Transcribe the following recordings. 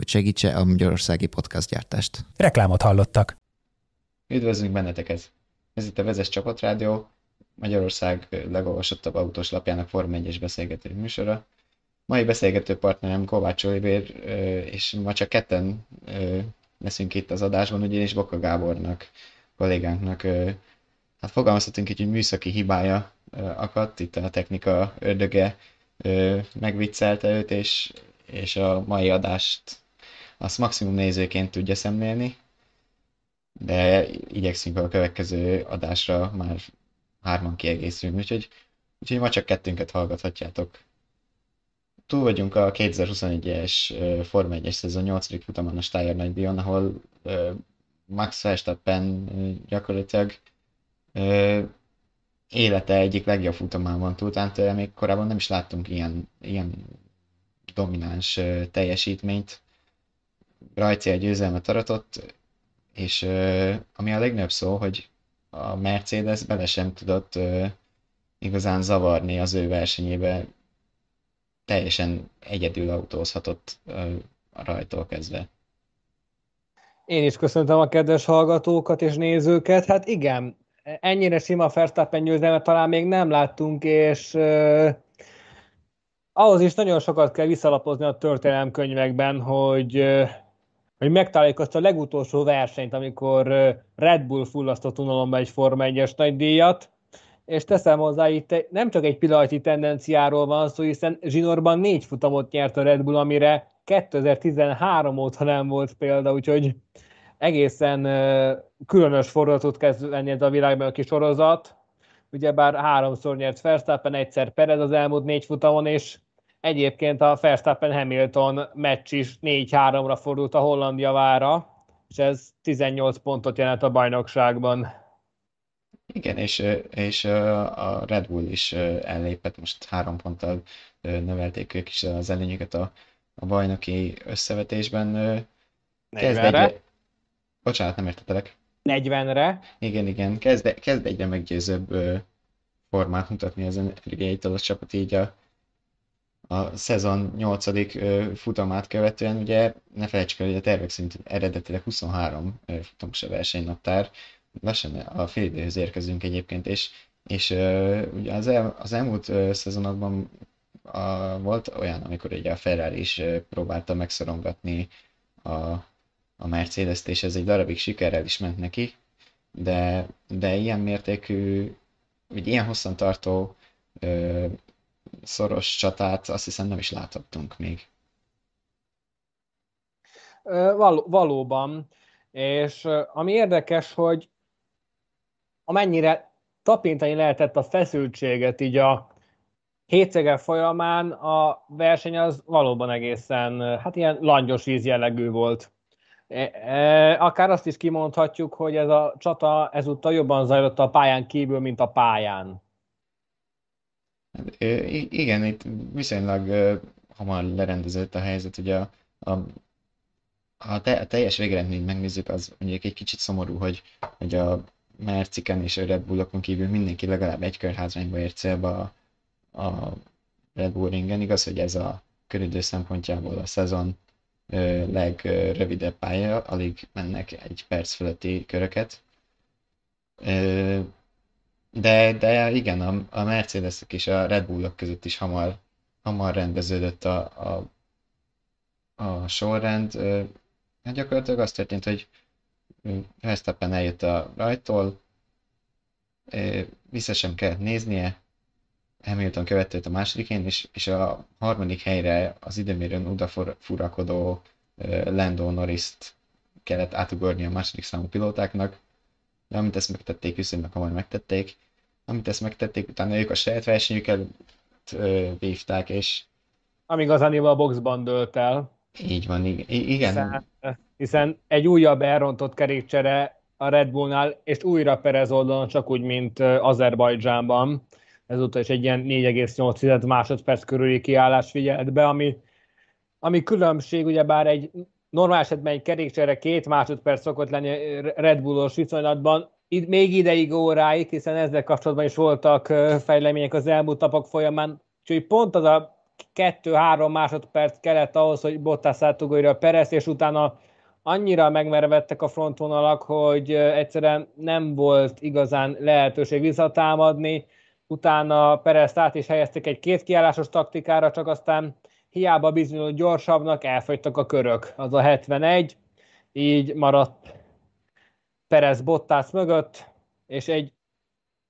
hogy segítse a magyarországi podcastgyártást. Reklámot hallottak. Üdvözlünk benneteket! Ez itt a Vezes Csapatrádió, Magyarország legolvasottabb autós lapjának Form 1-es beszélgető műsora. Mai beszélgető partnerem Kovács Olivér, és ma csak ketten leszünk itt az adásban, ugyanis Boka Gábornak, kollégánknak, hát fogalmazhatunk így, hogy műszaki hibája akadt, itt a technika ördöge megviccelte őt, és, és a mai adást azt maximum nézőként tudja szemlélni, de igyekszünk a következő adásra már hárman kiegészülni, úgyhogy, úgyhogy ma csak kettőnket hallgathatjátok. Túl vagyunk a 2021-es Forma 1-es szezon 8. futamon a Steyer nagydíjon, ahol Max Verstappen gyakorlatilag élete egyik legjobb futamán van túl, tehát még korábban nem is láttunk ilyen, ilyen domináns teljesítményt. Rajci egy győzelmet aratott, és ami a legnagyobb szó, hogy a Mercedes bele sem tudott igazán zavarni az ő versenyébe, teljesen egyedül autózhatott a rajtól kezdve. Én is köszöntöm a kedves hallgatókat és nézőket. Hát igen, ennyire sima Verstappen győzelmet talán még nem láttunk, és uh, ahhoz is nagyon sokat kell visszalapozni a történelemkönyvekben, hogy uh, hogy megtaláljuk azt a legutolsó versenyt, amikor Red Bull fullasztott unalomba egy Forma 1-es nagy díjat, és teszem hozzá, itt nem csak egy pillanatnyi tendenciáról van szó, hiszen zsinórban négy futamot nyert a Red Bull, amire 2013 óta nem volt példa, úgyhogy egészen különös fordulatot kezd lenni ez a világban sorozat. Ugyebár háromszor nyert Verstappen, egyszer Perez az elmúlt négy futamon, és Egyébként a Verstappen-Hamilton meccs is 4-3-ra fordult a Hollandia vára, és ez 18 pontot jelent a bajnokságban. Igen, és, és a Red Bull is ellépett, most három ponttal növelték ők is az előnyüket a, a bajnoki összevetésben. 40-re? Egy... Bocsánat, nem értetelek. 40-re? Igen, igen, kezd, kezd egyre meggyőzőbb formát mutatni az energiai csapat így a, a szezon 8. futamát követően, ugye ne felejtsük el, hogy a tervek szerint eredetileg 23 futamos a versenynaptár, lassan a fél időhöz érkezünk egyébként, és, és ugye az, el, az elmúlt szezonokban a, volt olyan, amikor ugye a Ferrari is próbálta megszorongatni a, a Mercedes-t, és ez egy darabig sikerrel is ment neki, de, de ilyen mértékű, vagy ilyen hosszan tartó szoros csatát azt hiszem nem is láthattunk még. Való, valóban, és ami érdekes, hogy amennyire tapintani lehetett a feszültséget így a hétszege folyamán, a verseny az valóban egészen, hát ilyen langyos víz volt. Akár azt is kimondhatjuk, hogy ez a csata ezúttal jobban zajlott a pályán kívül, mint a pályán. Igen, itt viszonylag hamar lerendezett a helyzet, ugye a, a, a, te, a teljes végeredményt megnézzük, az mondjuk egy kicsit szomorú, hogy, hogy a Merciken és a Red Bullokon kívül mindenki legalább egy kör hátrányba ért célba a, a Red Bull ringen. Igaz, hogy ez a köridő szempontjából a szezon ö, legrövidebb pálya, alig mennek egy perc fölötti köröket. Ö, de, de igen, a, a Mercedesek és a Red Bullok között is hamar, hamar rendeződött a, a, a sorrend. Hát gyakorlatilag az történt, hogy Verstappen eljött a rajtól, vissza sem kellett néznie, Hamilton követte a másodikén, és, és a harmadik helyre az időmérőn odafurakodó Lando Norris-t kellett átugorni a második számú pilótáknak, de amit ezt megtették, viszonylag hamar megtették, amit ezt megtették, utána ők a saját versenyüket vívták, és... Amíg az Anima a boxban dőlt el. Így van, igen. Hiszen, hiszen egy újabb elrontott kerékcsere a Red Bullnál, és újra Perez oldalon, csak úgy, mint Azerbajdzsánban. Ezúttal is egy ilyen 4,8 másodperc körüli kiállás figyelt be, ami, ami különbség, ugyebár egy normál esetben egy kerékcsere két másodperc szokott lenni Red Bullos viszonylatban, itt még ideig óráig, hiszen ezzel kapcsolatban is voltak fejlemények az elmúlt napok folyamán, úgyhogy pont az a kettő-három másodperc kellett ahhoz, hogy Bottas átugorja a Perez, és utána annyira megmervettek a frontvonalak, hogy egyszerűen nem volt igazán lehetőség visszatámadni. Utána Perez át is helyezték egy két kiállásos taktikára, csak aztán hiába bizonyult gyorsabbnak, elfogytak a körök. Az a 71, így maradt Perez Bottas mögött, és egy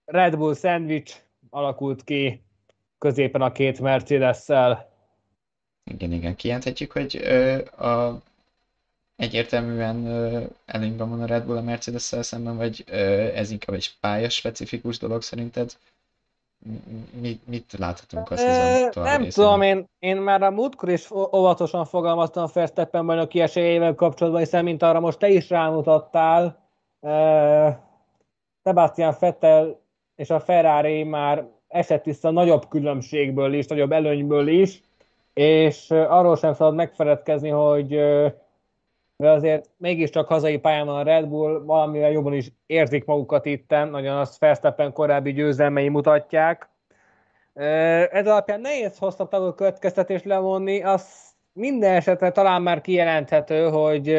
Red Bull szendvics alakult ki középen a két Mercedes-szel. Igen, igen, kijelenthetjük, hogy ö, a, egyértelműen ö, előnyben van a Red Bull a Mercedes-szel szemben, vagy ö, ez inkább egy pályaspecifikus dolog szerinted? Mit, mit láthatunk a szezon Nem részén? tudom, én, én már a múltkor is óvatosan fogalmaztam a Verstappen bajnoki esélyével kapcsolatban, hiszen mint arra most te is rámutattál, Sebastian Vettel és a Ferrari már esett vissza nagyobb különbségből is, nagyobb előnyből is, és arról sem szabad megfeledkezni, hogy de azért mégiscsak hazai pályán a Red Bull, valamivel jobban is érzik magukat itten, nagyon azt Verstappen korábbi győzelmei mutatják. Ez alapján nehéz hosszabb távú következtetést levonni, az minden esetre talán már kijelenthető, hogy,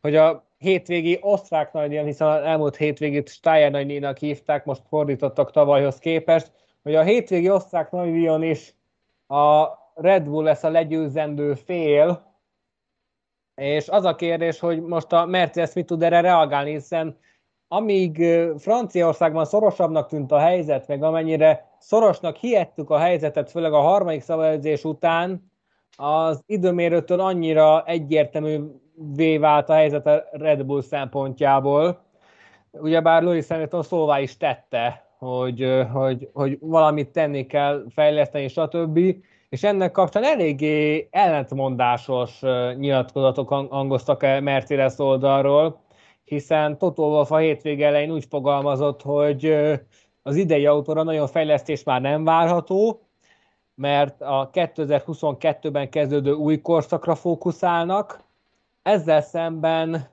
hogy a hétvégi osztrák nagydíjon, hiszen az elmúlt hétvégét Steyer nagydíjnak hívták, most fordítottak tavalyhoz képest, hogy a hétvégi osztrák nagydíjon is a Red Bull lesz a legyőzendő fél, és az a kérdés, hogy most a Mercedes mit tud erre reagálni, hiszen amíg Franciaországban szorosabbnak tűnt a helyzet, meg amennyire szorosnak hihettük a helyzetet, főleg a harmadik szabályozás után, az időmérőtől annyira egyértelművé vált a helyzet a Red Bull szempontjából. Ugyebár Lewis Hamilton szóvá is tette, hogy, hogy, hogy valamit tenni kell, fejleszteni, stb és ennek kapcsán eléggé ellentmondásos nyilatkozatok hangoztak el Mercedes oldalról, hiszen Toto Wolff a hétvége elején úgy fogalmazott, hogy az idei autóra nagyon fejlesztés már nem várható, mert a 2022-ben kezdődő új korszakra fókuszálnak. Ezzel szemben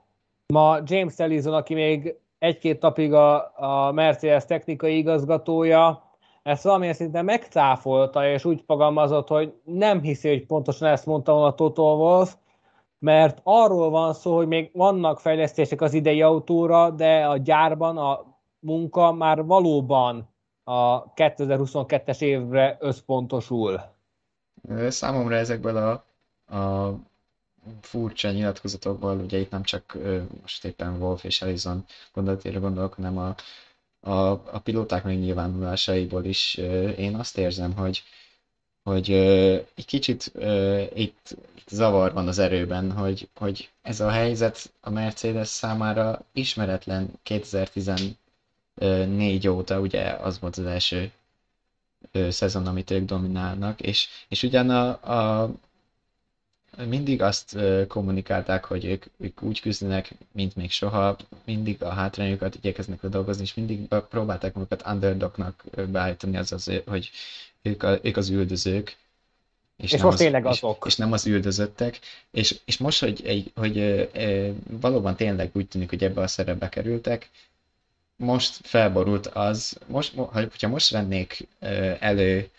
ma James Ellison, aki még egy-két napig a, a Mercedes technikai igazgatója, ezt valamilyen szinten megcáfolta, és úgy fogalmazott, hogy nem hiszi, hogy pontosan ezt mondta volna Toto Wolff, mert arról van szó, hogy még vannak fejlesztések az idei autóra, de a gyárban a munka már valóban a 2022-es évre összpontosul. Számomra ezekből a, a furcsa nyilatkozatokból, ugye itt nem csak most éppen Wolf és Ellison gondolatéről gondolok, hanem a a, a pilóták megnyilvánulásaiból is én azt érzem, hogy, hogy egy kicsit itt, zavar van az erőben, hogy, hogy ez a helyzet a Mercedes számára ismeretlen 2014 óta, ugye az volt az első szezon, amit ők dominálnak, és, és ugyan a, a mindig azt kommunikálták, hogy ők, ők úgy küzdenek, mint még soha, mindig a hátrányokat igyekeznek dolgozni, és mindig próbálták magukat underdognak beállítani, az, hogy ők, a, ők az üldözők, és, és nem most az, tényleg azok. És, és nem az üldözöttek. És, és most, hogy, egy, hogy e, valóban tényleg úgy tűnik, hogy ebbe a szerepbe kerültek, most felborult az, most, hogyha most vennék elő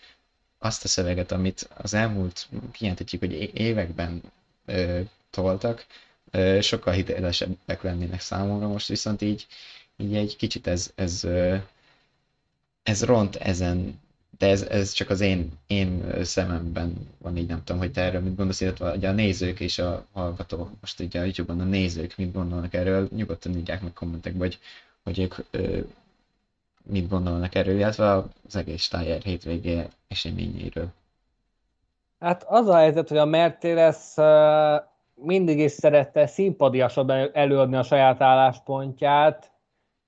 azt a szöveget, amit az elmúlt, kijelenthetjük, hogy években ö, toltak, ö, sokkal hitelesebbek lennének számomra most, viszont így, így egy kicsit ez, ez, ö, ez ront ezen, de ez, ez csak az én, én szememben van, így nem tudom, hogy te erről mit gondolsz, illetve a nézők és a hallgatók, most ugye a YouTube-on a nézők mit gondolnak erről, nyugodtan írják meg kommentek, vagy hogy ők ö, mit gondolnak erről, illetve az egész Steyer hétvégé eseményeiről? Hát az a helyzet, hogy a Mercedes mindig is szerette színpadiasabban előadni a saját álláspontját,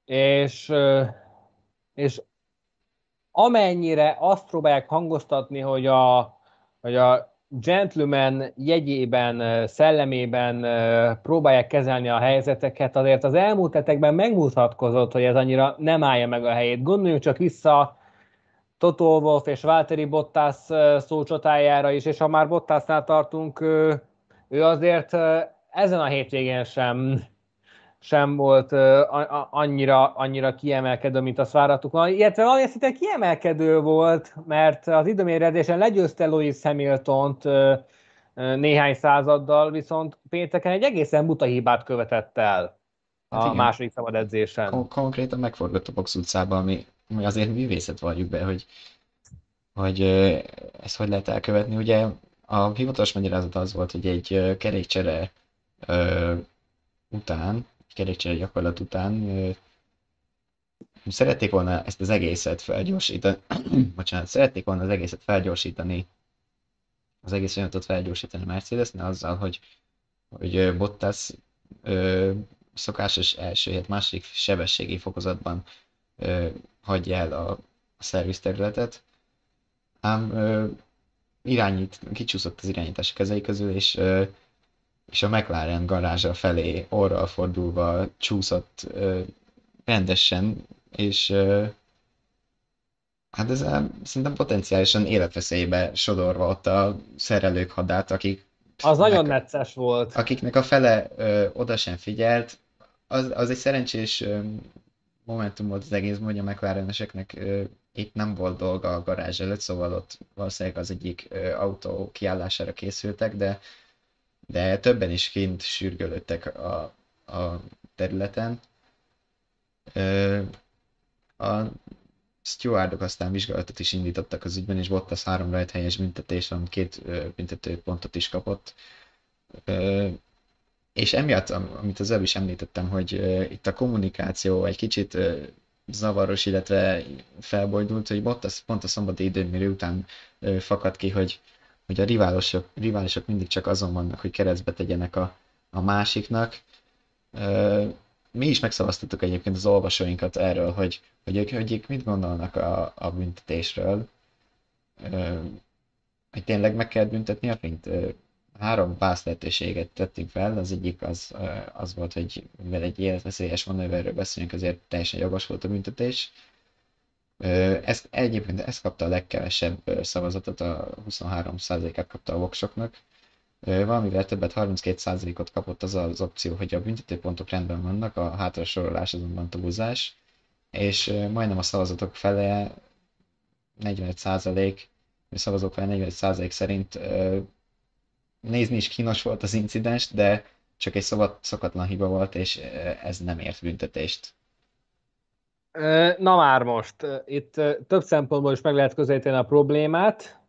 és, és amennyire azt próbálják hangoztatni, hogy a, hogy a gentleman jegyében, szellemében próbálják kezelni a helyzeteket, azért az elmúlt hetekben megmutatkozott, hogy ez annyira nem állja meg a helyét. Gondoljunk csak vissza Toto Wolff és Valtteri Bottas szócsatájára is, és ha már Bottasnál tartunk, ő azért ezen a hétvégén sem sem volt annyira, annyira kiemelkedő, mint azt várhattuk volna. Illetve valami szinte kiemelkedő volt, mert az időmérjedésen legyőzte Louis Hamilton-t néhány századdal, viszont pénteken egy egészen buta hibát követett el a hát második szabad edzésen. Kon- konkrétan megforgott a box utcába, ami, ami azért művészet valljuk be, hogy, hogy ezt hogy lehet elkövetni. Ugye a hivatalos magyarázat az volt, hogy egy kerékcsere után kerékcsere gyakorlat után szerették volna ezt az egészet felgyorsítani, bocsánat, szerették volna az egészet felgyorsítani, az egész folyamatot felgyorsítani a Mercedesnél azzal, hogy, hogy Bottas ö, szokásos első hét második sebességi fokozatban ö, hagyja el a, a szerviz területet, ám ö, irányít, kicsúszott az irányítás kezei közül, és ö, és a McLaren garázsa felé orral fordulva csúszott ö, rendesen, és ö, hát ez szerintem potenciálisan életveszélybe sodorva ott a szerelők hadát, akik az nagyon necces volt. Akiknek a fele ö, oda sem figyelt, az, az egy szerencsés ö, momentum volt az egész, hogy a McLareneseknek ö, itt nem volt dolga a garázs előtt, szóval ott valószínűleg az egyik ö, autó kiállására készültek, de de többen is kint sürgölöttek a, a területen. A stewardok aztán vizsgálatot is indítottak az ügyben, és Bottas három helyes büntetés, van, két büntető pontot is kapott. És emiatt, amit az előbb is említettem, hogy itt a kommunikáció egy kicsit zavaros, illetve felbojdult, hogy Bottas pont a szombati időmérő után fakad ki, hogy hogy a riválisok, riválisok mindig csak azon vannak, hogy keresztbe tegyenek a, a másiknak. Mi is megszavaztattuk egyébként az olvasóinkat erről, hogy, hogy, ők, hogy ők mit gondolnak a, a büntetésről. Hogy tényleg meg kell büntetni a fint? Három vászlehetőséget tettünk fel, az egyik az, az volt, hogy mivel egy életveszélyes manőverről beszélünk, azért teljesen jogos volt a büntetés. Ez, egyébként ez kapta a legkevesebb szavazatot, a 23%-át kapta a voksoknak. Valamivel többet, 32%-ot kapott az az opció, hogy a büntetőpontok rendben vannak, a hátra sorolás azonban túlzás, és majdnem a szavazatok fele, 45% a szavazók fele 45% szerint nézni is kínos volt az incidens, de csak egy szokatlan hiba volt, és ez nem ért büntetést. Na már most, itt több szempontból is meg lehet közelíteni a problémát.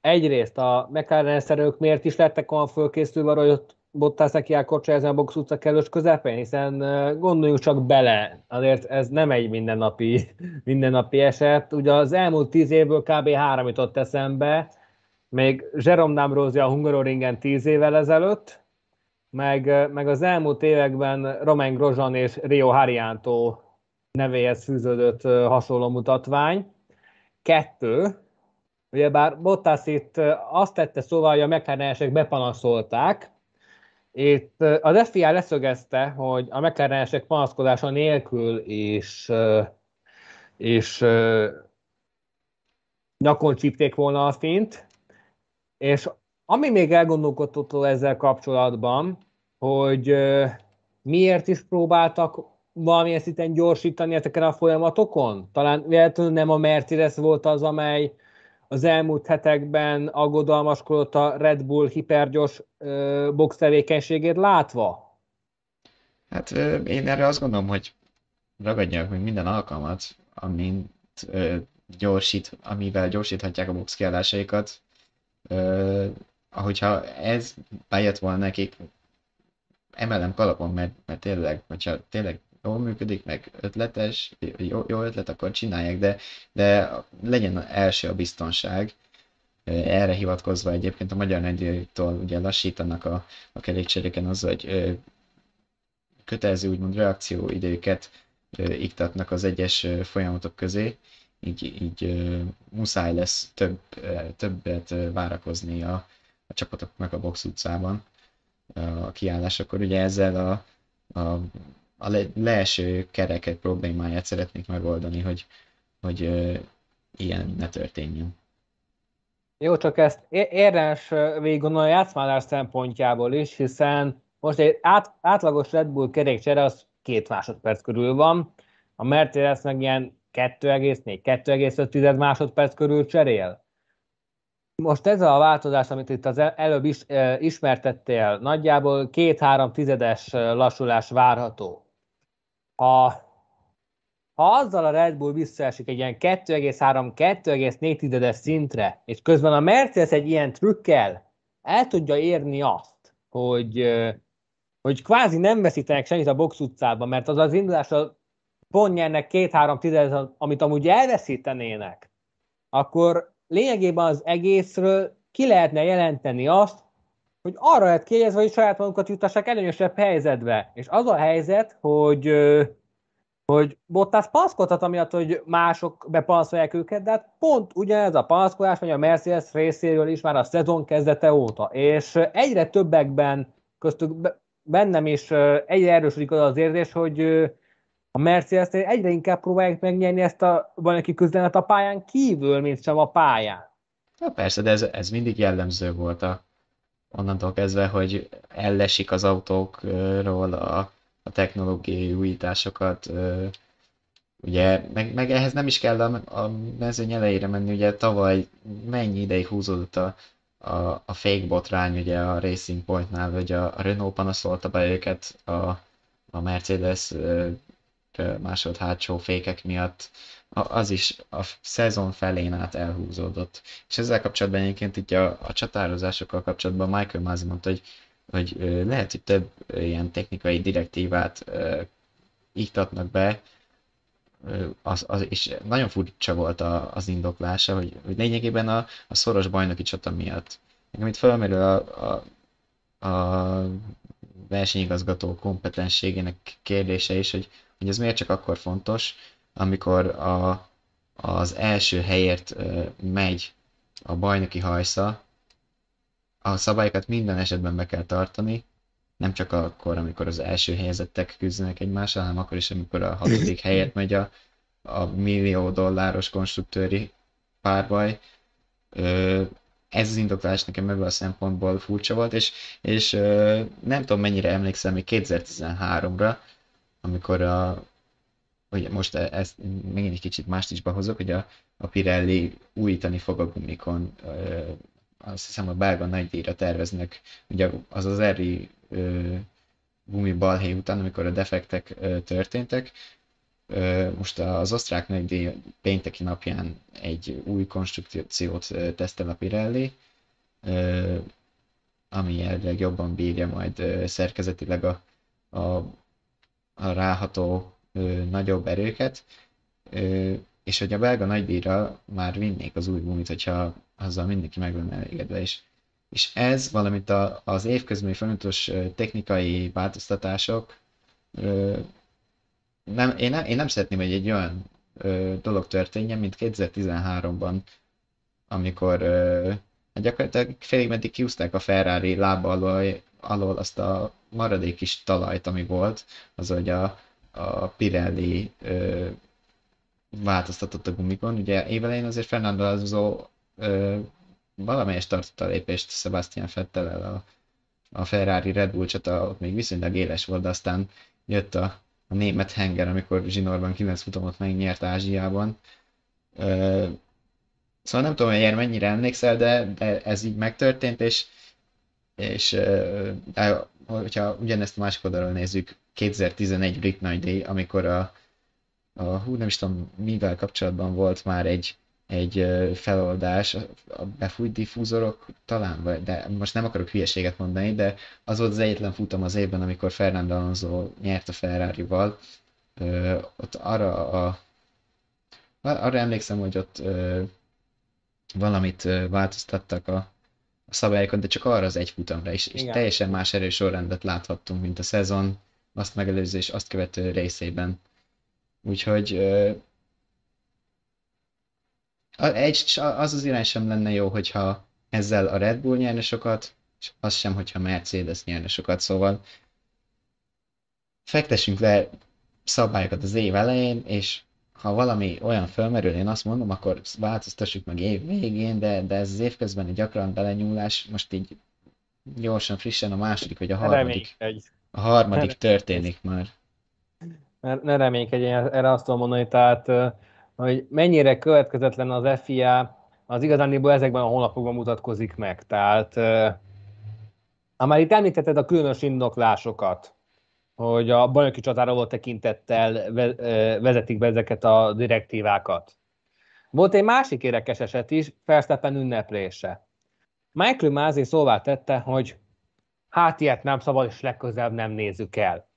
Egyrészt a McLaren szerelők miért is lettek olyan fölkészülve arra, hogy ott Bottas neki elkorcsázni a box utca kellős közepén, hiszen gondoljunk csak bele, azért ez nem egy mindennapi, mindennapi eset. Ugye az elmúlt tíz évből kb. három jutott eszembe, még Jerome Namrosi a Hungaroringen tíz évvel ezelőtt, meg, meg az elmúlt években Romain Grosjean és Rio Harianto nevéhez fűződött hasonló mutatvány. Kettő, ugyebár Bottas itt azt tette szóval, hogy a mclaren bepanaszolták, itt az FIA leszögezte, hogy a mclaren panaszkodása nélkül és, és nyakon csípték volna a fint, és ami még elgondolkodható ezzel kapcsolatban, hogy miért is próbáltak valamilyen szinten gyorsítani ezeken a folyamatokon? Talán véletlenül nem a Mercedes volt az, amely az elmúlt hetekben aggodalmaskodott a Red Bull hipergyors box tevékenységét látva? Hát én erre azt gondolom, hogy ragadják meg minden alkalmat, amint gyorsít, amivel gyorsíthatják a box kiállásaikat. ahogyha ez bejött volna nekik, emelem kalapon, mert, mert tényleg, hogyha tényleg jól működik, meg ötletes, jó, jó ötlet, akkor csinálják, de, de legyen első a biztonság. Erre hivatkozva egyébként a Magyar Nagydíjtól ugye lassítanak a, a kerékcseréken az, hogy kötelező úgymond reakcióidőket iktatnak az egyes folyamatok közé, így, így muszáj lesz több, többet várakozni a, a csapatoknak a box utcában a kiállásakor. Ugye ezzel a, a, a le, leeső kerekek problémáját szeretnék megoldani, hogy, hogy ö, ilyen ne történjen. Jó, csak ezt érdemes végig gondolni a játszmálás szempontjából is, hiszen most egy át, átlagos Red Bull kerékcsere az két másodperc körül van, a Mercedes meg ilyen 2,4-2,5 másodperc körül cserél. Most ez a változás, amit itt az előbb is, e, ismertettél, nagyjából két-három tizedes lassulás várható. Ha, ha azzal a Red Bull visszaesik egy ilyen 2,3-2,4 tizedes szintre, és közben a Mercedes egy ilyen trükkel el tudja érni azt, hogy, hogy kvázi nem veszítenek semmit a box utcában, mert az az indulásra pont nyernek két-három tizedes, amit amúgy elveszítenének, akkor lényegében az egészről ki lehetne jelenteni azt, hogy arra lehet kiegyezve, hogy saját magukat jutassák előnyösebb helyzetbe. És az a helyzet, hogy, hogy Bottas panszkodhat amiatt, hogy mások bepanszolják őket, de hát pont ugyanez a panszkodás vagy a Mercedes részéről is már a szezon kezdete óta. És egyre többekben, köztük bennem is egyre erősödik az az érzés, hogy a mercedes egyre inkább próbálják megnyerni ezt a bajnoki küzdelmet a pályán kívül, mint sem a pályán. Na persze, de ez, ez mindig jellemző volt a, onnantól kezdve, hogy ellesik az autókról a, a technológiai újításokat, ugye, meg, meg ehhez nem is kell a, a mezőny elejére menni, ugye tavaly mennyi ideig húzódott a, a, a fake botrány, ugye a Racing Pointnál, hogy a, a Renault panaszolta be őket, a, a Mercedes másod hátsó fékek miatt az is a szezon felén át elhúzódott. És ezzel kapcsolatban egyébként itt a, a csatározásokkal kapcsolatban Michael Masi mondta, hogy, hogy lehet, hogy több ilyen technikai direktívát iktatnak be, az, az, és nagyon furcsa volt a, az indoklása, hogy, hogy lényegében a, a szoros bajnoki csata miatt. Nekem itt felmerül a, a, a versenyigazgató kompetensségének kérdése is, hogy hogy ez miért csak akkor fontos, amikor a, az első helyért megy a bajnoki hajsza, a szabályokat minden esetben be kell tartani, nem csak akkor, amikor az első helyezettek küzdenek egymással, hanem akkor is, amikor a hatodik helyért megy a, a millió dolláros konstruktőri párbaj. Ez az indoklás nekem ebből a szempontból furcsa volt, és, és nem tudom mennyire emlékszem még 2013-ra, amikor a, hogy most e- ezt még egy kicsit mást is behozok, hogy a, a Pirelli újítani fog a gumikon, azt hiszem a belga nagydíjra terveznek, ugye az az eri gumi balhé után, amikor a defektek történtek, most az osztrák nagydíj pénteki napján egy új konstrukciót tesztel a Pirelli, ami elvileg jobban bírja majd szerkezetileg a, a a ráható ö, nagyobb erőket, ö, és hogy a belga nagydíjra már vinnék az új gumit, hogyha azzal mindenki meg lenne elégedve. És, és ez, valamint a, az évközben folyamatos technikai változtatások, ö, nem, én, nem, én nem szeretném, hogy egy olyan ö, dolog történjen, mint 2013-ban, amikor ö, gyakorlatilag félig meddig kiúzták a Ferrari lába alól, alól azt a maradék kis talajt, ami volt, az, hogy a, a Pirelli ö, változtatott a gumikon. Ugye évelején azért Fernando Alonso ö, valamelyes tartotta a lépést Sebastian Fettel a, a Ferrari Red Bull csata, ott még viszonylag éles volt, de aztán jött a, a német henger, amikor zsinórban 9 futamot megnyert Ázsiában. Ö, szóval nem tudom, hogy mennyire emlékszel, de, de ez így megtörtént, és és de, hogyha ugyanezt másik oldalról nézzük, 2011 brit nagydíj, amikor a, a hú, nem is tudom, mivel kapcsolatban volt már egy, egy feloldás, a befújt diffúzorok talán, de most nem akarok hülyeséget mondani, de az volt az egyetlen futam az évben, amikor Fernando Alonso nyert a Ferrari-val. ott arra a arra emlékszem, hogy ott ö, valamit ö, változtattak a, a szabályokat, de csak arra az egy futamra is, és teljesen más erős sorrendet láthattunk, mint a szezon, azt megelőző és azt követő részében. Úgyhogy egy, az az irány sem lenne jó, hogyha ezzel a Red Bull nyerne sokat, és az sem, hogyha Mercedes nyerne sokat, szóval fektessünk le szabályokat az év elején, és ha valami olyan fölmerül, én azt mondom, akkor változtassuk meg év végén, de, de ez az egy gyakran belenyúlás, most így gyorsan, frissen a második vagy a harmadik, a harmadik történik már. Ne, ne reménykedj, erre azt tudom mondani, tehát hogy mennyire következetlen az FIA, az igazániból ezekben a honlapokban mutatkozik meg. Tehát, ha már itt említetted a különös indoklásokat, hogy a bajnoki csatára volt tekintettel vezetik be ezeket a direktívákat. Volt egy másik érdekes eset is, Verstappen ünneplése. Michael Mázé szóvá tette, hogy hát ilyet nem szabad, és legközelebb nem nézzük el.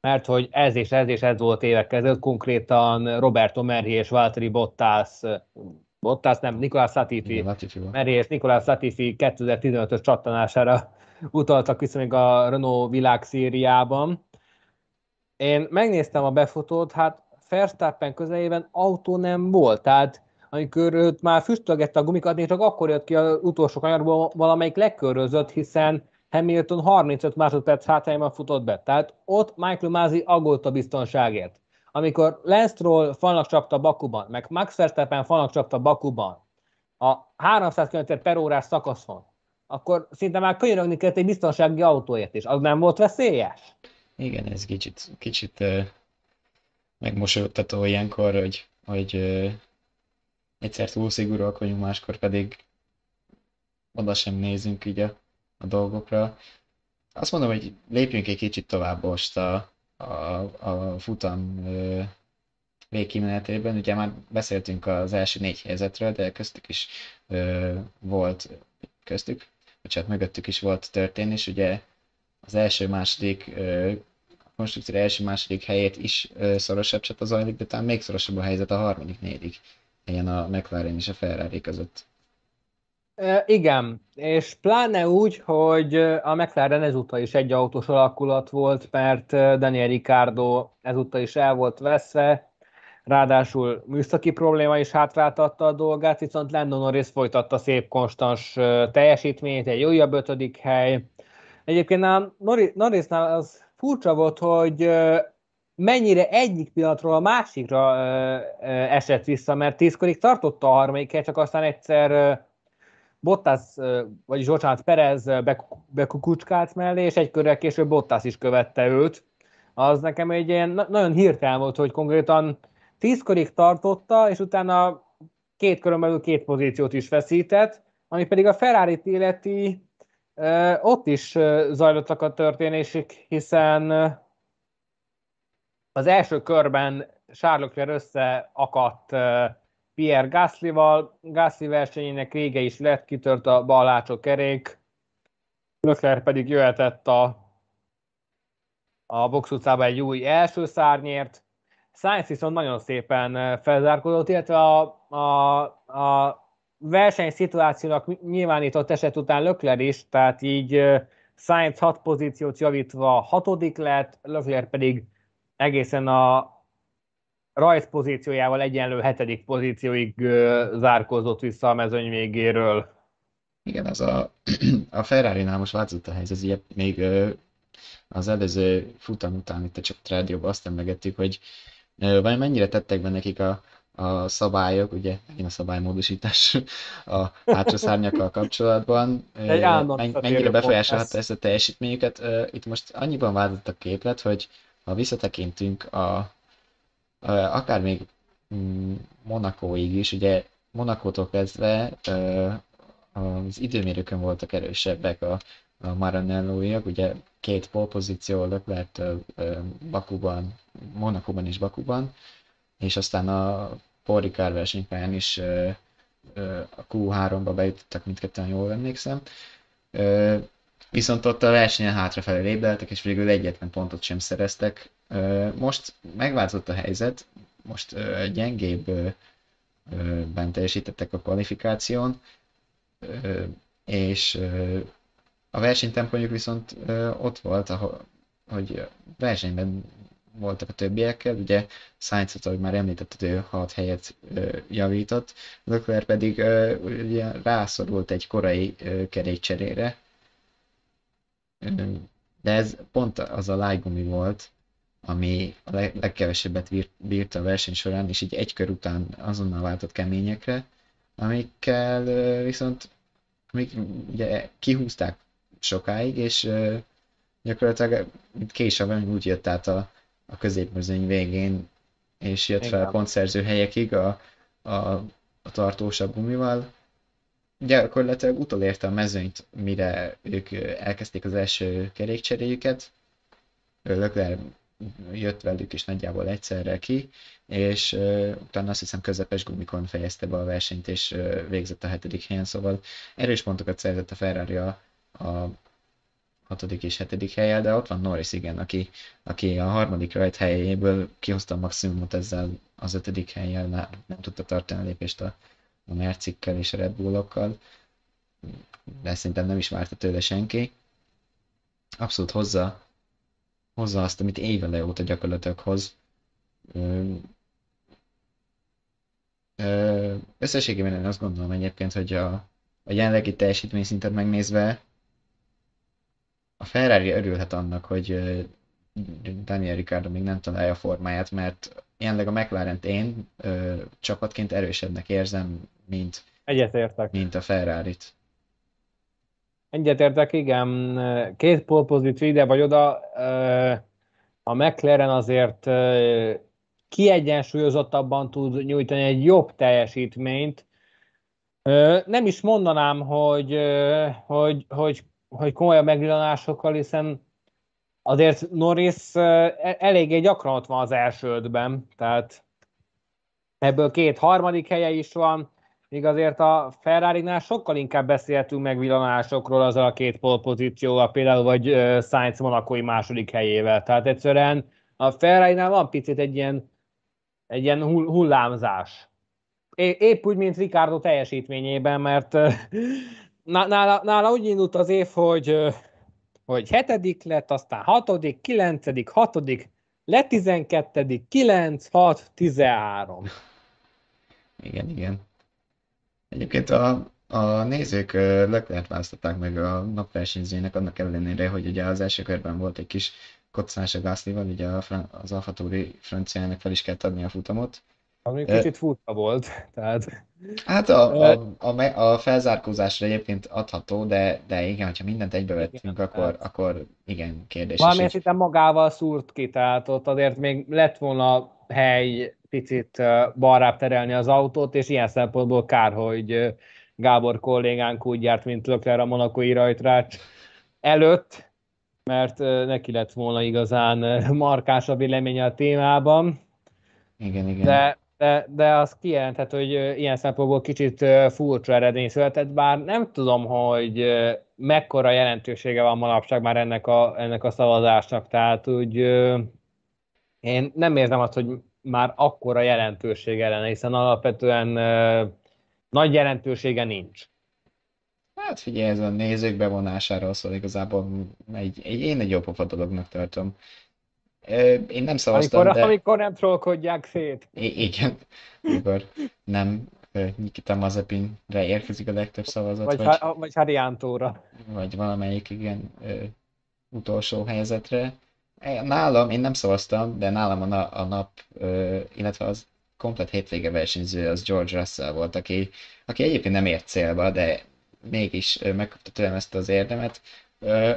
Mert hogy ez és ez és ez volt évek ezelőtt, konkrétan Roberto Merhi és Valtteri Bottas, Bottas nem, Nicolas Latifi, Merhi és Nicolas Latifi 2015-ös csattanására utaltak még a Renault világszériában. Én megnéztem a befotót, hát Verstappen közelében autó nem volt, tehát amikor őt már füstölgette a gumikat, csak akkor jött ki az utolsó kanyarból valamelyik legkörözött, hiszen Hamilton 35 másodperc hátrányban futott be. Tehát ott Michael Masi aggódott a biztonságért. Amikor Lance Stroll falnak csapta Bakuban, meg Max Verstappen falnak csapta Bakuban, a 300 km per órás szakaszon, akkor szinte már könyörögni kellett egy biztonsági autóért is. Az nem volt veszélyes? Igen, ez kicsit, kicsit uh, megmosolyogtató ilyenkor, hogy, hogy uh, egyszer túl szigorúak vagyunk, máskor pedig oda sem nézünk így a, a dolgokra. Azt mondom, hogy lépjünk egy kicsit tovább most a, a, a futam uh, végkimenetében. Ugye már beszéltünk az első négy helyzetről, de köztük is uh, volt köztük bocsánat, mögöttük is volt történés, ugye az első-második konstrukció első-második helyét is szorosabb csata zajlik, de talán még szorosabb a helyzet a harmadik, negyedik helyen a McLaren és a Ferrari között. Igen, és pláne úgy, hogy a McLaren ezúttal is egy autós alakulat volt, mert Daniel Ricciardo ezúttal is el volt veszve, ráadásul műszaki probléma is hátráltatta a dolgát, viszont Lando Norris folytatta szép konstans teljesítményt, egy újabb ötödik hely. Egyébként a Norrisnál az furcsa volt, hogy mennyire egyik pillanatról a másikra esett vissza, mert tízkorig tartotta a harmadik csak aztán egyszer Bottas, vagyis bocsánat, Perez bekukucskált mellé, és egy körrel később Bottas is követte őt. Az nekem egy ilyen nagyon hirtelen volt, hogy konkrétan tízkorig tartotta, és utána két körön belül két pozíciót is veszített, ami pedig a Ferrari életi ott is zajlottak a történések, hiszen az első körben Charles Leclerc összeakadt Pierre Gasly-val, Gasly versenyének vége is lett, kitört a bal kerék, Leclerc pedig jöhetett a, a box utcába egy új első szárnyért, Sainz viszont nagyon szépen felzárkodott, illetve a, a, a versenyszituációnak nyilvánított eset után Lökler is, tehát így Sainz hat pozíciót javítva hatodik lett, Lökler pedig egészen a rajt pozíciójával egyenlő hetedik pozícióig zárkózott vissza a mezőny végéről. Igen, az a, a Ferrari-nál most változott a helyzet, ugye még az előző futam után itt csak rádióban azt emlegettük, hogy vagy mennyire tettek be nekik a, a szabályok, ugye megint a szabálymódosítás a hátsó szárnyakkal kapcsolatban, mennyire befolyásolhatta ezt a teljesítményüket. Itt most annyiban változott a képlet, hogy ha visszatekintünk a akár még mm, Monakóig is, ugye Monakótól kezdve az időmérőkön voltak erősebbek a, a maranello ugye két polpozíció Leclerc Bakuban, Monakóban és Bakuban, és aztán a Paul Ricard versenypályán is a Q3-ba bejutottak mindketten, jól emlékszem. Viszont ott a versenyen hátrafelé lépdeltek, és végül egyetlen pontot sem szereztek. Most megváltozott a helyzet, most gyengébb ben teljesítettek a kvalifikáción, és a versenytempójuk viszont ott volt, hogy versenyben voltak a többiekkel, ugye Sainz, ahogy már említetted, ő 6 helyet javított, Leclerc pedig ugye rászorult egy korai kerékcserére, de ez pont az a lájgumi volt, ami a legkevesebbet bírta a verseny során, és így egy kör után azonnal váltott keményekre, amikkel viszont amik ugye kihúzták sokáig, és gyakorlatilag később úgy jött át a, a középmezőny végén, és jött fel pontszerző helyekig a, a, a tartósabb gumival. Gyakorlatilag utolérte a mezőnyt, mire ők elkezdték az első kerékcseréjüket. Leclerc jött velük is nagyjából egyszerre ki, és uh, utána azt hiszem közepes gumikon fejezte be a versenyt, és uh, végzett a hetedik helyen, szóval erős pontokat szerzett a Ferrari a, a hatodik és hetedik helyen, de ott van Norris, igen, aki, aki a harmadik rajt helyéből kihozta a maximumot ezzel az ötödik helyen, nem, nem tudta tartani a lépést a, a Mercikkel és a Red Bullokkal, de szerintem nem is várta tőle senki. Abszolút hozza, hozza azt, amit évele óta gyakorlatilag hoz. összességében én azt gondolom egyébként, hogy a, a jelenlegi teljesítményszintet megnézve a Ferrari örülhet annak, hogy Daniel Ricciardo még nem találja a formáját, mert jelenleg a McLaren-t én ö, csapatként erősebbnek érzem, mint, Egyetértek. mint a Ferrari-t. Egyetértek, igen. Két polpozíció ide vagy oda. A McLaren azért kiegyensúlyozottabban tud nyújtani egy jobb teljesítményt. Nem is mondanám, hogy, hogy, hogy hogy komolyabb megvillanásokkal, hiszen azért Norris e-, eléggé gyakran ott van az első ötben, tehát ebből két harmadik helye is van, míg azért a Ferrari-nál sokkal inkább beszélhetünk megvillanásokról azzal a két polpozícióval, például vagy Sainz Monakói második helyével. Tehát egyszerűen a Ferrari-nál van picit egy ilyen, egy ilyen hullámzás. Épp úgy, mint Ricardo teljesítményében, mert nála, nála úgy indult az év, hogy, hogy hetedik lett, aztán hatodik, kilencedik, hatodik, lett tizenkettedik, kilenc, hat, tizenhárom. Igen, igen. Egyébként a, a nézők Leclerc választották meg a napversenyzőjének annak ellenére, hogy ugye az első körben volt egy kis koccanás a Gasly-val, ugye az Alfa Tauri franciának fel is kellett adni a futamot, ami kicsit furcsa volt. Tehát... Hát a, a, a, a felzárkózásra egyébként adható, de, de igen, hogyha mindent egybevettünk, igen, akkor, tehát... akkor igen, kérdés. Valamilyen szinten magával szúrt ki, tehát ott azért még lett volna hely picit balrább terelni az autót, és ilyen szempontból kár, hogy Gábor kollégánk úgy járt, mint Lökler a monakói rajtrács előtt, mert neki lett volna igazán markás a véleménye a témában. Igen, igen. De de, de az kijelenthet, hogy ilyen szempontból kicsit furcsa eredmény született, bár nem tudom, hogy mekkora jelentősége van manapság már ennek a, ennek a szavazásnak, tehát úgy én nem érzem azt, hogy már akkora jelentősége lenne, hiszen alapvetően nagy jelentősége nincs. Hát figyelj, ez a nézők bevonásáról szól igazából egy, egy, én egy pofa dolognak tartom. Én nem szavaztam, amikor, de... Amikor nem trollkodják szét. I- igen, amikor nem Nikita Mazepinre érkezik a legtöbb szavazat. Vagy, vagy, ha, vagy Hariántóra. Vagy valamelyik, igen, utolsó helyzetre. Nálam, én nem szavaztam, de nálam a, na, a nap, illetve az komplet hétvége versenyző az George Russell volt, aki, aki egyébként nem ért célba, de mégis megkapta tőlem ezt az érdemet.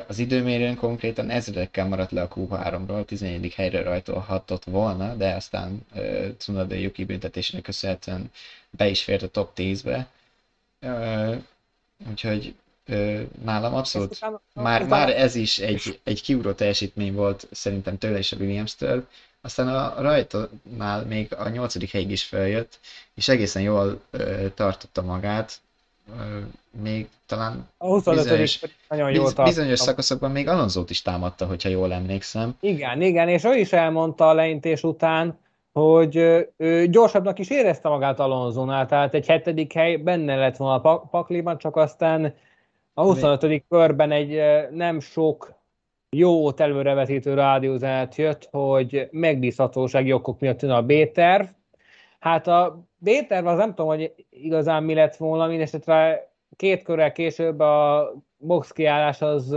Az időmérőn konkrétan ezredekkel maradt le a Q3-ról, 14. helyre rajtolhatott volna, de aztán uh, Tsunoda Yuki büntetésének köszönhetően be is fért a top 10-be. Uh, úgyhogy uh, nálam abszolút utána, már, utána... már ez is egy, egy kiugró teljesítmény volt szerintem tőle és a Williams-től. Aztán a rajtonál még a nyolcadik helyig is feljött, és egészen jól uh, tartotta magát, még talán a bizonyos, nagyon jól biz, bizonyos szakaszokban még Alonzót is támadta, hogyha jól emlékszem. Igen, igen, és ő is elmondta a leintés után, hogy ő gyorsabbnak is érezte magát Alonzónál, tehát egy hetedik hely benne lett volna a pakliban, csak aztán a 25. körben egy nem sok jó előrevetítő rádiózenet jött, hogy megbízhatósági okok miatt jön a B-terv. Hát a B-terv az nem tudom, hogy igazán mi lett volna, mindesetre két körrel később a box kiállás az,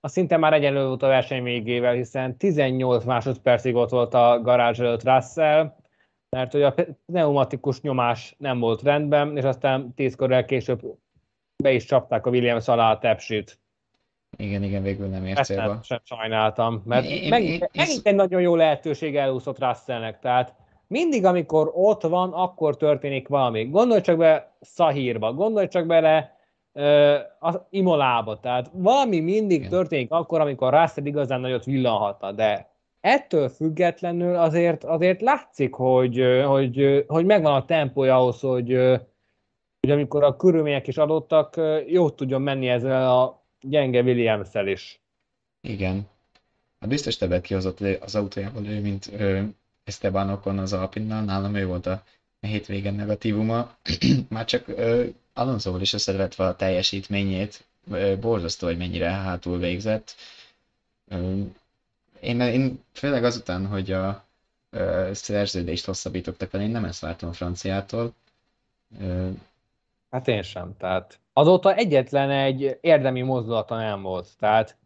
az szinte már egyenlő volt a verseny végével, hiszen 18 másodpercig ott volt a garázs előtt Russell, mert hogy a pneumatikus nyomás nem volt rendben, és aztán 10 körrel később be is csapták a Williams alá a tepsit. Igen, igen, végül nem ért célba. Nem, sem sajnáltam, mert én, megint, én, megint egy nagyon jó lehetőség elúszott Russellnek, tehát mindig, amikor ott van, akkor történik valami. Gondolj csak be Szahírba, gondolj csak bele uh, az Imolába, tehát valami mindig Igen. történik akkor, amikor Russell igazán nagyot villanhatna, de ettől függetlenül azért, azért látszik, hogy, hogy, hogy megvan a tempója ahhoz, hogy, hogy amikor a körülmények is adottak, jót tudjon menni ezzel a gyenge williams is. Igen. A biztos többet kihozott az autójából ő, mint Esteban Ocon az Alpinnal, nálam ő volt a hétvégen negatívuma. Már csak Alonsoval is összevetve a teljesítményét, borzasztó, hogy mennyire hátul végzett. Én, én főleg azután, hogy a, a szerződést hosszabbítottak vele, én nem ezt vártam a franciától. Hát én sem, tehát azóta egyetlen egy érdemi mozdulata nem volt, tehát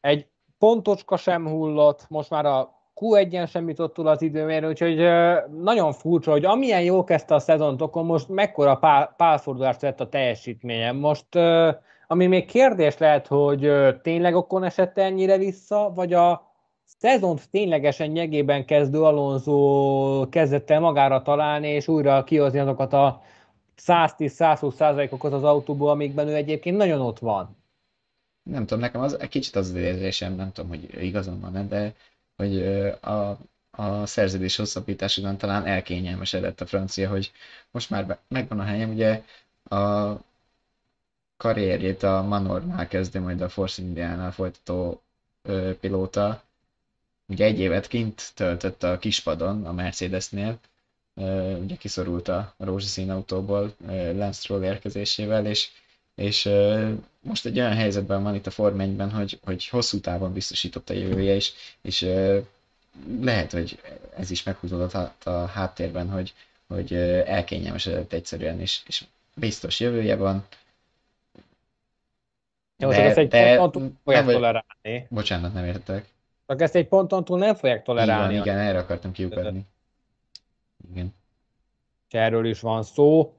egy pontocska sem hullott, most már a Q1-en sem jutott túl az időmérő, úgyhogy nagyon furcsa, hogy amilyen jó kezdte a szezont, akkor most mekkora pál, pálfordulást vett a teljesítménye. Most, ami még kérdés lehet, hogy tényleg okon esett ennyire vissza, vagy a szezont ténylegesen nyegében kezdő Alonso kezdett el magára találni, és újra kihozni azokat a 110-120 százalékokat az autóból, amikben ő egyébként nagyon ott van. Nem tudom, nekem az egy kicsit az érzésem, nem tudom, hogy igazam van de hogy a, a szerződés hosszabbítás után talán elkényelmesedett a francia, hogy most már megvan a helyem, ugye a karrierjét a Manornál kezdi majd a Force Indiánál folytató ö, pilóta. Ugye egy évet kint töltött a kispadon a Mercedesnél, ö, ugye kiszorult a rózsaszín autóból ö, Lance Stroll érkezésével, és és most egy olyan helyzetben van itt a Form hogy, hogy hosszú távon biztosított a jövője, és, és lehet, hogy ez is meghúzódott a, háttérben, hogy, hogy elkényelmesedett egyszerűen, és, és biztos jövője van. Jó, de, ezt egy de, ponton fogják nem, tolerálni. Bocsánat, nem értek. Csak ezt egy ponton túl nem fogják tolerálni. Igen, igen, erre akartam kiukadni. Igen. És erről is van szó.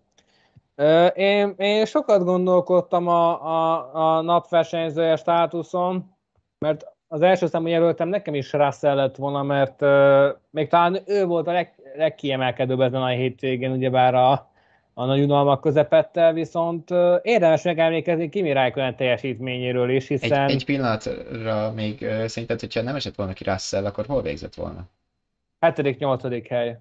Én, én sokat gondolkodtam a, a, a napversenyzője státuszon, mert az első számú jelöltem nekem is Russell lett volna, mert uh, még talán ő volt a leg, legkiemelkedőbb ezen a hétvégén, ugyebár a, a nagy unalmak közepette, viszont uh, érdemes megemlékezni Kimi Räikkönen teljesítményéről is, hiszen... Egy, egy pillanatra még uh, szerinted, hogyha nem esett volna ki Russell, akkor hol végzett volna? 7.-8. hely.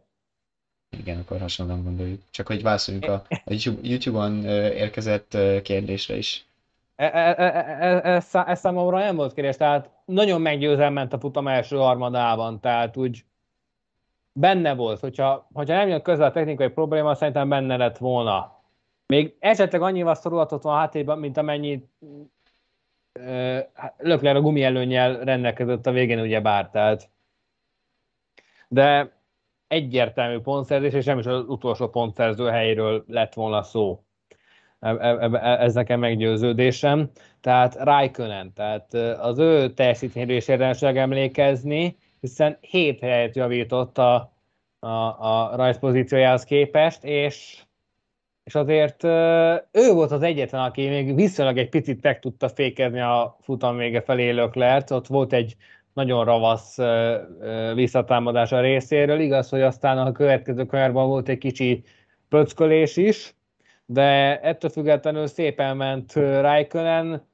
Igen, akkor hasonlóan gondoljuk. Csak hogy válaszoljunk a, a YouTube-on érkezett kérdésre is. Ez, e, e, e, ez, ez számomra nem volt kérdés, tehát nagyon meggyőzően ment a futam első harmadában, tehát úgy benne volt, hogyha, hogyha nem jön közel a technikai probléma, szerintem benne lett volna. Még esetleg annyival szorulhatott van a háttérben, mint amennyit Lökler a gumi előnyel rendelkezett a végén, ugye bár, tehát de egyértelmű pontszerzés, és nem is az utolsó pontszerző helyről lett volna szó. E, e, e, ez nekem meggyőződésem. Tehát Raikkonen, tehát az ő teljesítményről is érdemes emlékezni, hiszen 7 helyet javított a, a, a rajzpozíciójához képest, és, és azért ő volt az egyetlen, aki még viszonylag egy picit meg tudta fékezni a futam vége felé Löklert. Ott volt egy nagyon ravasz visszatámadás a részéről. Igaz, hogy aztán a következő kanyarban volt egy kicsi pöckölés is, de ettől függetlenül szépen ment Raikkonen.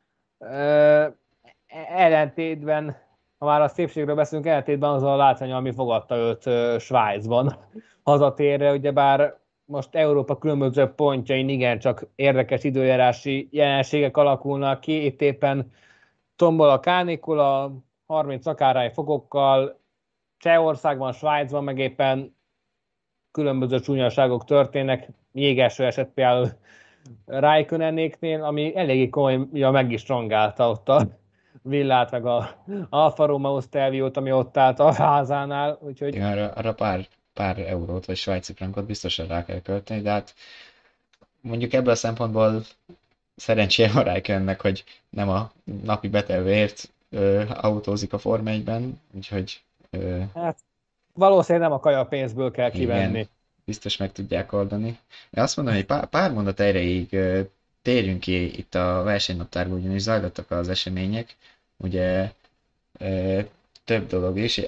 Ellentétben, ha már a szépségről beszélünk, ellentétben az a látvány, ami fogadta őt Svájcban hazatérre, ugyebár most Európa különböző pontjain igen, csak érdekes időjárási jelenségek alakulnak ki. Itt éppen tombol a kánikula, 30 akárhány fokokkal, Csehországban, Svájcban meg éppen különböző csúnyaságok történnek, jégeső eset például Raikkonennéknél, ami eléggé komolyan meg is strongálta ott a, villát, meg a Alfa Romeo Stelviót, ami ott állt a házánál, úgyhogy... Igen, arra, arra pár, pár eurót vagy svájci frankot biztosan rá kell költeni, de hát mondjuk ebből a szempontból szerencséje van Rijkennek, hogy nem a napi betelvért autózik a Forma 1-ben, úgyhogy... Ö, hát valószínűleg nem a kaja pénzből kell kivenni. Igen, biztos meg tudják oldani. De azt mondom, hogy pár, pár mondat erejéig térjünk ki itt a versenynaptárban, ugyanis zajlottak az események, ugye több dolog is,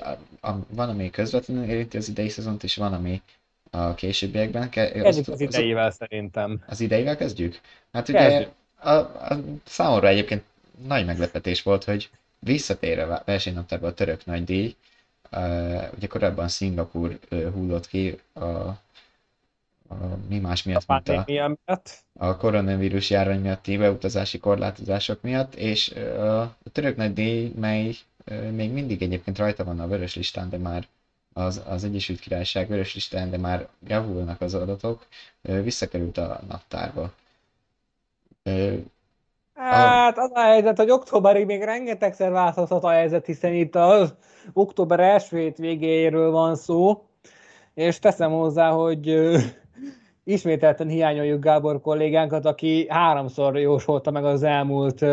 van, ami közvetlenül érinti az idei szezont, és van, ami a későbbiekben. Kezdjük az ideivel az, szerintem. Az ideivel kezdjük? Hát ugye kezdjük. A, a, számomra egyébként nagy meglepetés volt, hogy visszatér a versenynaptárba a török nagy díj, uh, ugye korábban Szingapur uh, hullott ki a, a mi más miatt, a mint a, miatt. a koronavírus járvány miatti beutazási korlátozások miatt, és uh, a török nagy díj, mely uh, még mindig egyébként rajta van a vörös listán, de már az, az Egyesült Királyság vörös listán, de már javulnak az adatok, visszakerült a naptárba. Hát az a helyzet, hogy októberig még rengetegszer változhat a helyzet, hiszen itt az október első végéről van szó, és teszem hozzá, hogy ismételten hiányoljuk Gábor kollégánkat, aki háromszor jósolta meg az elmúlt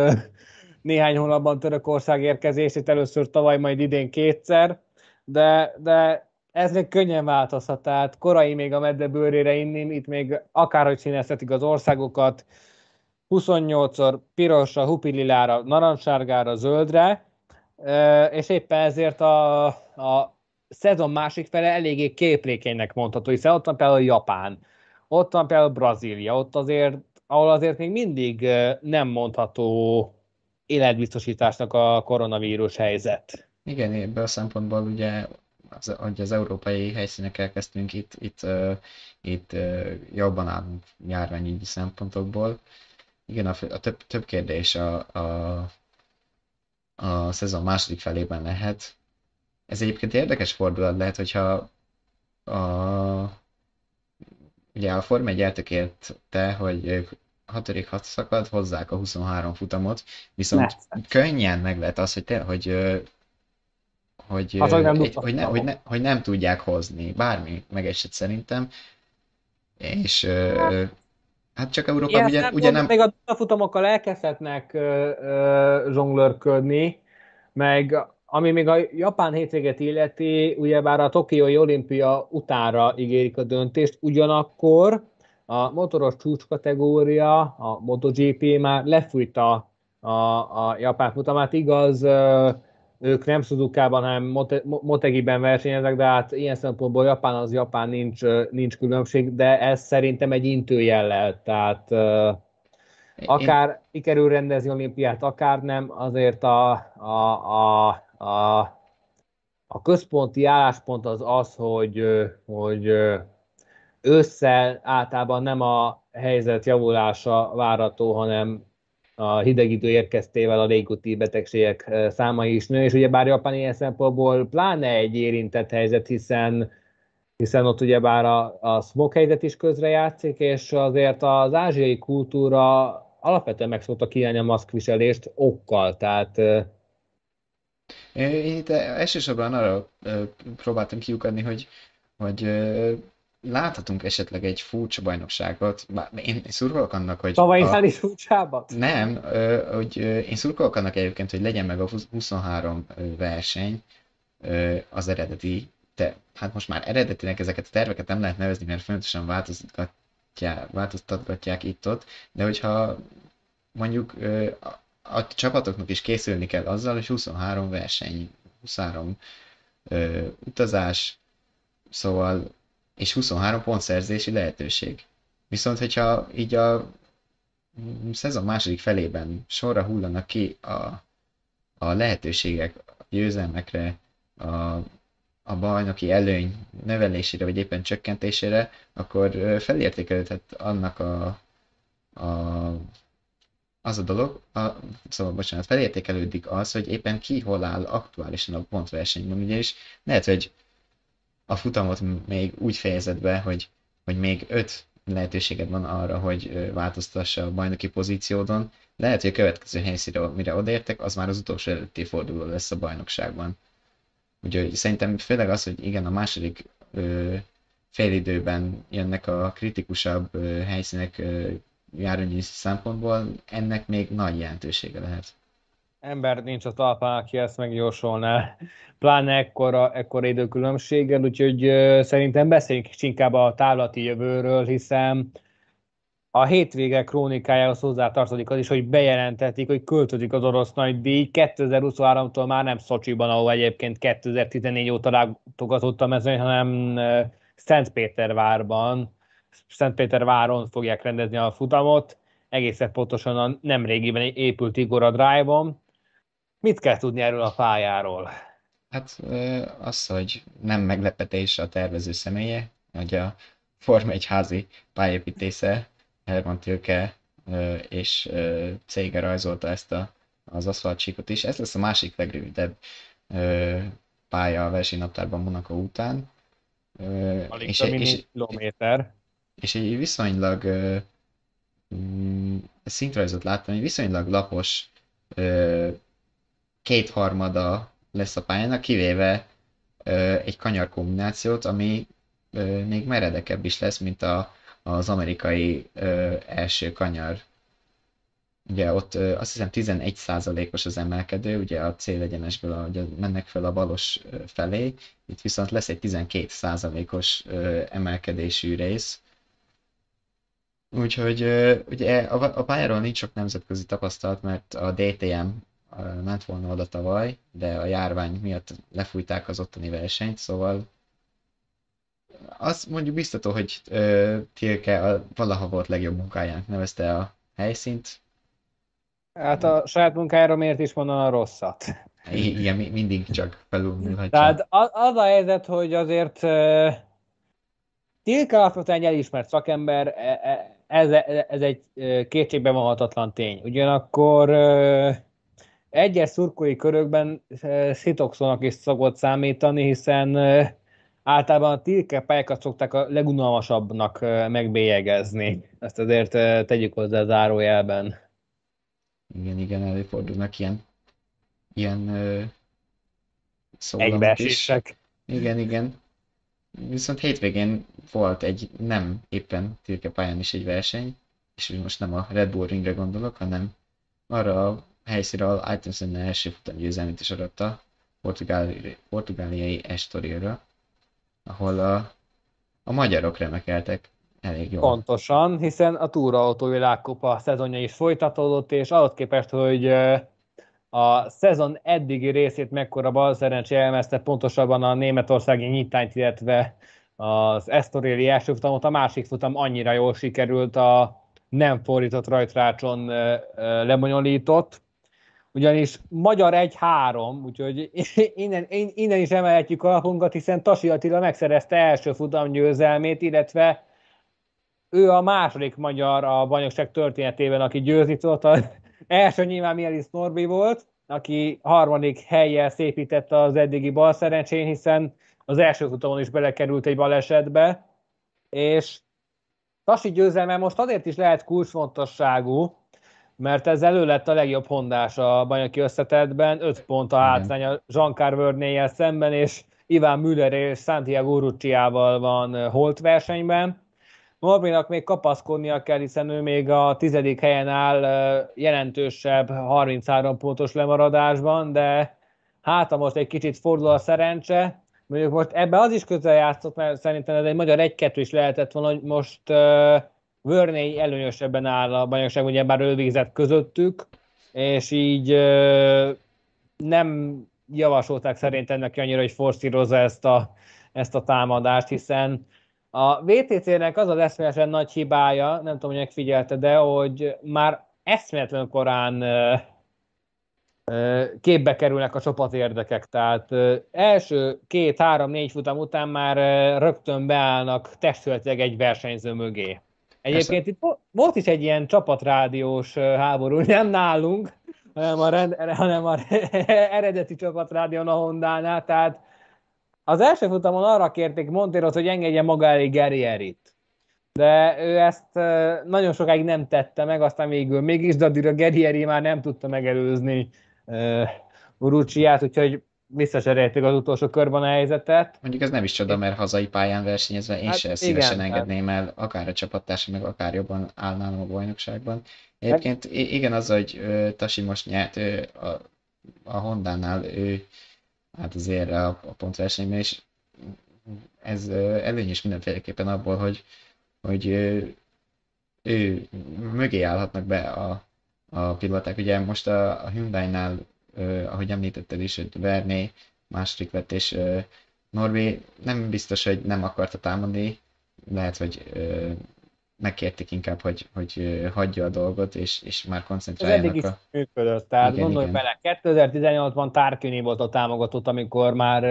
néhány hónapban Törökország érkezését, először tavaly, majd idén kétszer, de, de ez még könnyen változhat, tehát korai még a medve bőrére inni, itt még akárhogy színezhetik az országokat, 28-szor pirosra, hupililára, narancssárgára, zöldre, és éppen ezért a, a szezon másik fele eléggé képlékenynek mondható, hiszen ott van például Japán, ott van például Brazília, ott azért, ahol azért még mindig nem mondható életbiztosításnak a koronavírus helyzet. Igen, ebből a szempontból ugye az, hogy az európai helyszínekkel kezdtünk, itt, itt, uh, itt jobban állunk járványügyi szempontokból. Igen, a, a több, több kérdés a, a, a szezon második felében lehet. Ez egyébként érdekes fordulat lehet, hogyha a, ugye a Forma 1 eltökélte, hogy ők hatodik hat szakad, hozzák a 23 futamot, viszont ne. könnyen meg lehet az, hogy, te, hogy hogy, hát, hogy, nem egy, hogy, ne, hogy, ne, hogy nem tudják hozni, bármi megesett szerintem, és hát, Hát csak Európa ugye, ugye nem... Még a futamokkal elkezdhetnek zsonglőrködni, meg ami még a japán hétvéget illeti, ugyebár a Tokiói olimpia utánra ígérik a döntést, ugyanakkor a motoros csúcskategória, a MotoGP már lefújta a, a japán futamát, igaz, ők nem Suzuka-ban, hanem Motegiben versenyeznek, de hát ilyen szempontból Japán az Japán nincs, nincs különbség, de ez szerintem egy intőjellel, tehát akár sikerül rendezni olimpiát, akár nem, azért a, a, a, a, a központi álláspont az az, hogy, hogy ősszel általában nem a helyzet javulása várható, hanem a hideg idő érkeztével a légúti betegségek száma is nő, és bár Japán ilyen szempontból pláne egy érintett helyzet, hiszen hiszen ott ugyebár a, a smoke helyzet is közrejátszik, és azért az ázsiai kultúra alapvetően megszokta kiállni a maszkviselést okkal, tehát én itt elsősorban arra próbáltam kiukadni, hogy, hogy láthatunk esetleg egy furcsa bajnokságot, bár én szurkolok annak, hogy... Tavalyi a... furcsábat? Nem, hogy én szurkolok annak egyébként, hogy legyen meg a 23 verseny az eredeti, de hát most már eredetinek ezeket a terveket nem lehet nevezni, mert fontosan változtatják, változtatják itt-ott, de hogyha mondjuk a, a csapatoknak is készülni kell azzal, hogy 23 verseny, 23 utazás, szóval és 23 pontszerzési lehetőség. Viszont, hogyha így a szezon második felében sorra hullanak ki a, a lehetőségek a győzelmekre, a, a bajnoki előny növelésére, vagy éppen csökkentésére, akkor felértékelődhet annak a, a az a dolog, a, szóval bocsánat, felértékelődik az, hogy éppen ki hol áll aktuálisan a pontversenyben, ugyanis lehet, hogy a futamot még úgy fejezed be, hogy, hogy még öt lehetőséged van arra, hogy változtassa a bajnoki pozíciódon. Lehet, hogy a következő helyszínre, mire odaértek, az már az utolsó előtti forduló lesz a bajnokságban. Úgyhogy szerintem főleg az, hogy igen, a második ö, félidőben jönnek a kritikusabb ö, helyszínek ö, szempontból, ennek még nagy jelentősége lehet. Ember nincs a talpán, aki ezt megjósolná, pláne ekkora, ekkora időkülönbséggel, úgyhogy szerintem beszéljünk is inkább a távlati jövőről, hiszen a hétvége krónikájához hozzá tartozik az is, hogy bejelentetik, hogy költözik az orosz nagy díj. 2023-tól már nem Szocsiban, ahol egyébként 2014 óta látogatott a mezőny, hanem Szentpétervárban, Szentpéterváron fogják rendezni a futamot. Egészen pontosan a nem régiben épült Igor Drive-on. Mit kell tudni erről a pályáról? Hát az, hogy nem meglepetés a tervező személye, hogy a Forma egy házi pályépítésze Herman Tilke és cége rajzolta ezt a, az aszfaltsíkot is. Ez lesz a másik legrövidebb pálya a versenynaptárban Monaco után. Alig és, egy, és, kilométer. És egy viszonylag mm, szintrajzot láttam, egy viszonylag lapos kétharmada lesz a pályának, kivéve egy kanyar kombinációt, ami még meredekebb is lesz, mint a az amerikai ö, első kanyar. Ugye ott ö, azt hiszem 11%-os az emelkedő, ugye a célegyenesből ahogy mennek fel a balos felé, itt viszont lesz egy 12%-os ö, emelkedésű rész. Úgyhogy ö, ugye a, a pályáról nincs sok nemzetközi tapasztalat, mert a DTM ment volna oda tavaly, de a járvány miatt lefújták az ottani versenyt, szóval az mondjuk biztató, hogy ö, Tilke a valaha volt legjobb munkájának nevezte a helyszínt. Hát a saját munkájára miért is mondaná a rosszat? Igen, mindig csak felülmúlhatja. Tehát az a helyzet, hogy azért uh, Tilke alapvetően elismert szakember, e, e, ez, ez egy kétségbe vonhatatlan tény. Ugyanakkor uh, egyes szurkolói körökben szitokszónak is szokott számítani, hiszen uh, általában a tilke pályákat szokták a legunalmasabbnak megbélyegezni. Ezt azért tegyük hozzá zárójelben. Igen, igen, előfordulnak ilyen, ilyen Egybeesések. Igen, igen. Viszont hétvégén volt egy nem éppen pályán is egy verseny, és most nem a Red Bull ringre gondolok, hanem arra a helyszínre, ahol Ayrton első futamgyőzelmét is adta, portugáli, portugáliai Estoril-ra ahol a, a magyarok remekeltek elég jól. Pontosan, hiszen a túraautó világkupa szezonja is folytatódott, és ahhoz képest, hogy a szezon eddigi részét mekkora bal szerencsé elmezte, pontosabban a németországi nyitányt, illetve az Estorili első futamot, a másik futam annyira jól sikerült, a nem fordított rajtrácson lebonyolított, ugyanis magyar 1-3, úgyhogy innen, innen is emelhetjük a lapunkat, hiszen Tasi Attila megszerezte első futam győzelmét, illetve ő a második magyar a bajnokság történetében, aki győzni tudott. Az első nyilván Mielis Norbi volt, aki harmadik helyjel szépítette az eddigi bal szerencsén, hiszen az első futamon is belekerült egy balesetbe, és Tasi győzelme most azért is lehet kulcsfontosságú, mert ez elő lett a legjobb hondás a bajnoki összetetben, 5 pont a hátrány a Jean Carvernél szemben, és Iván Müller és Santiago Rucciával van holt versenyben. Norbinak még kapaszkodnia kell, hiszen ő még a tizedik helyen áll jelentősebb 33 pontos lemaradásban, de hát most egy kicsit fordul a szerencse. Mondjuk most ebbe az is közel játszott, mert szerintem ez egy magyar 1-2 is lehetett volna, hogy most Vörnény előnyösebben áll a bajnokság, ugye bár ő végzett közöttük, és így nem javasolták szerintem neki annyira, hogy forszírozza ezt a, ezt a támadást, hiszen a VTC-nek az az eszméletlen nagy hibája, nem tudom, hogy megfigyelte, de hogy már eszméletlen korán képbe kerülnek a csapatérdekek, tehát első két, három, négy futam után már rögtön beállnak testületileg egy versenyző mögé. Egyébként itt volt is egy ilyen csapatrádiós háború, nem nálunk, hanem a, rend, hanem a eredeti csapatrádión a Honda-nál, tehát az első futamon arra kérték Montéros, hogy engedje maga elé Gary Erit. de ő ezt nagyon sokáig nem tette meg, aztán végül mégis, de addigra Gerieri már nem tudta megelőzni Urucsiát, úgyhogy visszaserélték az utolsó körben a helyzetet. Mondjuk ez nem is csoda, mert hazai pályán versenyezve én hát sem szívesen igen, engedném el, akár a csapattársa, meg akár jobban állnám a bajnokságban. Egyébként igen, az, hogy Tasi most nyert a, a Honda-nál, ő hát azért a, a pontversenyben is ez előnyös mindenféleképpen abból, hogy, hogy ő mögé állhatnak be a, a piloták. Ugye most a, a Hyundai-nál, ahogy említetted is, hogy Verné második lett, és Norvé nem biztos, hogy nem akarta támadni, lehet, hogy megkérték inkább, hogy, hogy hagyja a dolgot, és, és már koncentráljanak. Ez eddig is a... működött, tehát igen, gondolj igen. bele, 2018-ban Tárkini volt a támogatott, amikor már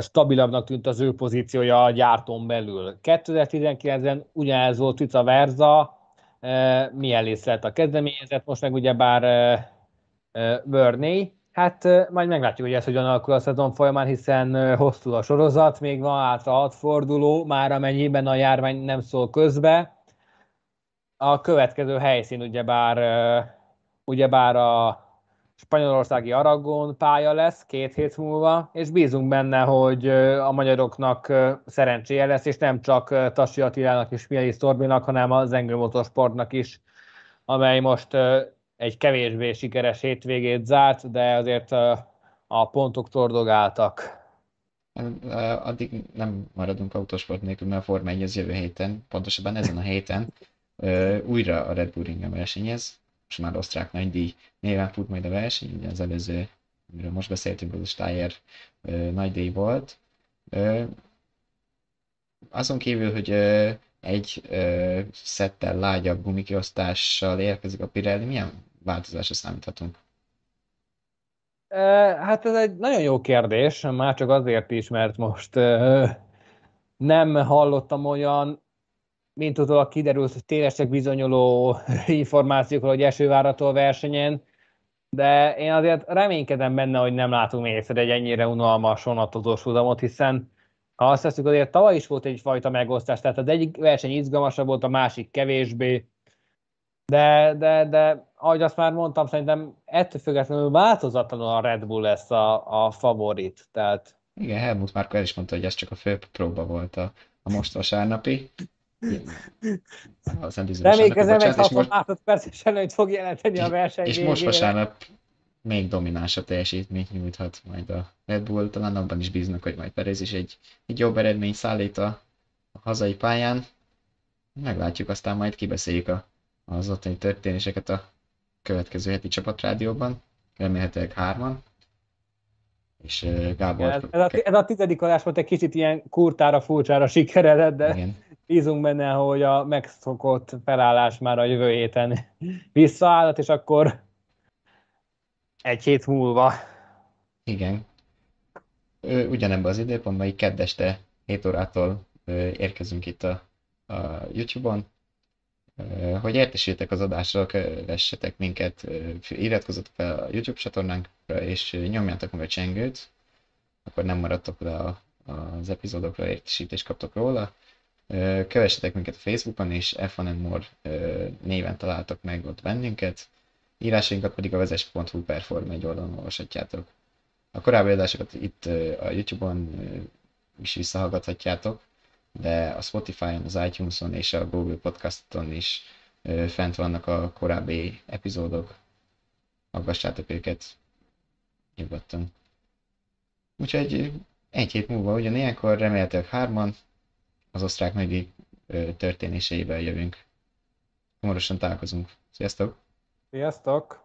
stabilabbnak tűnt az ő pozíciója a gyártón belül. 2019-ben ugyanez volt vice versa, Mielis lett a kezdeményezett, most meg ugyebár Burney. Hát majd meglátjuk, hogy ez hogyan alakul a szezon folyamán, hiszen hosszú a sorozat, még van által hat forduló, már amennyiben a járvány nem szól közbe. A következő helyszín ugyebár, ugyebár a spanyolországi Aragon pálya lesz két hét múlva, és bízunk benne, hogy a magyaroknak szerencséje lesz, és nem csak Tassi Attilának és Mielis Torbinak, hanem az Engel Motorsportnak is, amely most egy kevésbé sikeres hétvégét zárt, de azért a pontok tordogáltak. Addig nem maradunk autósport nélkül, mert a Forma 1 az jövő héten, pontosabban ezen a héten újra a Red Bull Ringen versenyez, most már osztrák nagydíj néven fut majd a verseny, ugye az előző, amiről most beszéltünk, az a Steyer nagydíj volt. Azon kívül, hogy egy szettel lágyabb gumikiosztással érkezik a Pirelli, milyen változásra számíthatunk? Hát ez egy nagyon jó kérdés, már csak azért is, mert most nem hallottam olyan, mint utólag kiderült, hogy tényleg bizonyuló információkról, hogy eső várható versenyen, de én azért reménykedem benne, hogy nem látunk még egyszer egy ennyire unalmas vonatozós futamot, hiszen ha azt teszük, azért tavaly is volt egyfajta megosztás, tehát az egyik verseny izgalmasabb volt, a másik kevésbé, de, de, de ahogy azt már mondtam, szerintem ettől függetlenül változatlanul a Red Bull lesz a, a favorit. Tehát... Igen, Helmut már el is mondta, hogy ez csak a fő próba volt a, a most vasárnapi. Remélkezem, hogy 60 másodperces előtt fog jelenteni a verseny És végére. most vasárnap még dominánsabb teljesítményt nyújthat majd a Red Bull, talán abban is bíznak, hogy majd Perez is egy, egy jobb eredményt szállít a, a hazai pályán. Meglátjuk, aztán majd kibeszéljük a, az ottani történéseket a következő heti csapatrádióban, remélhetőleg hárman. És Gábor... Ez, ez, a, ez a tizedik adás volt egy kicsit ilyen kurtára, furcsára sikeredett, de Igen. bízunk benne, hogy a megszokott felállás már a jövő héten visszaállt, és akkor egy hét múlva. Igen. Ugyanebben az időpontban, így keddeste 7 órától érkezünk itt a, a YouTube-on, hogy értesültek az adásra, kövessetek minket, iratkozzatok fel a YouTube csatornánkra, és nyomjátok meg a csengőt, akkor nem maradtok le az epizódokra, értesítést kaptok róla. Kövessetek minket a Facebookon, és F1 More néven találtok meg ott bennünket. Írásainkat pedig a vezes.hu perform egy oldalon olvashatjátok. A korábbi adásokat itt a YouTube-on is visszahallgathatjátok de a Spotify-on, az iTunes-on és a Google Podcast-on is fent vannak a korábbi epizódok. Hallgassátok őket nyugodtan. Úgyhogy egy hét múlva ugyanilyenkor remélhetőleg hárman az osztrák nagydíj történéseivel jövünk. Hamarosan találkozunk. Sziasztok! Sziasztok!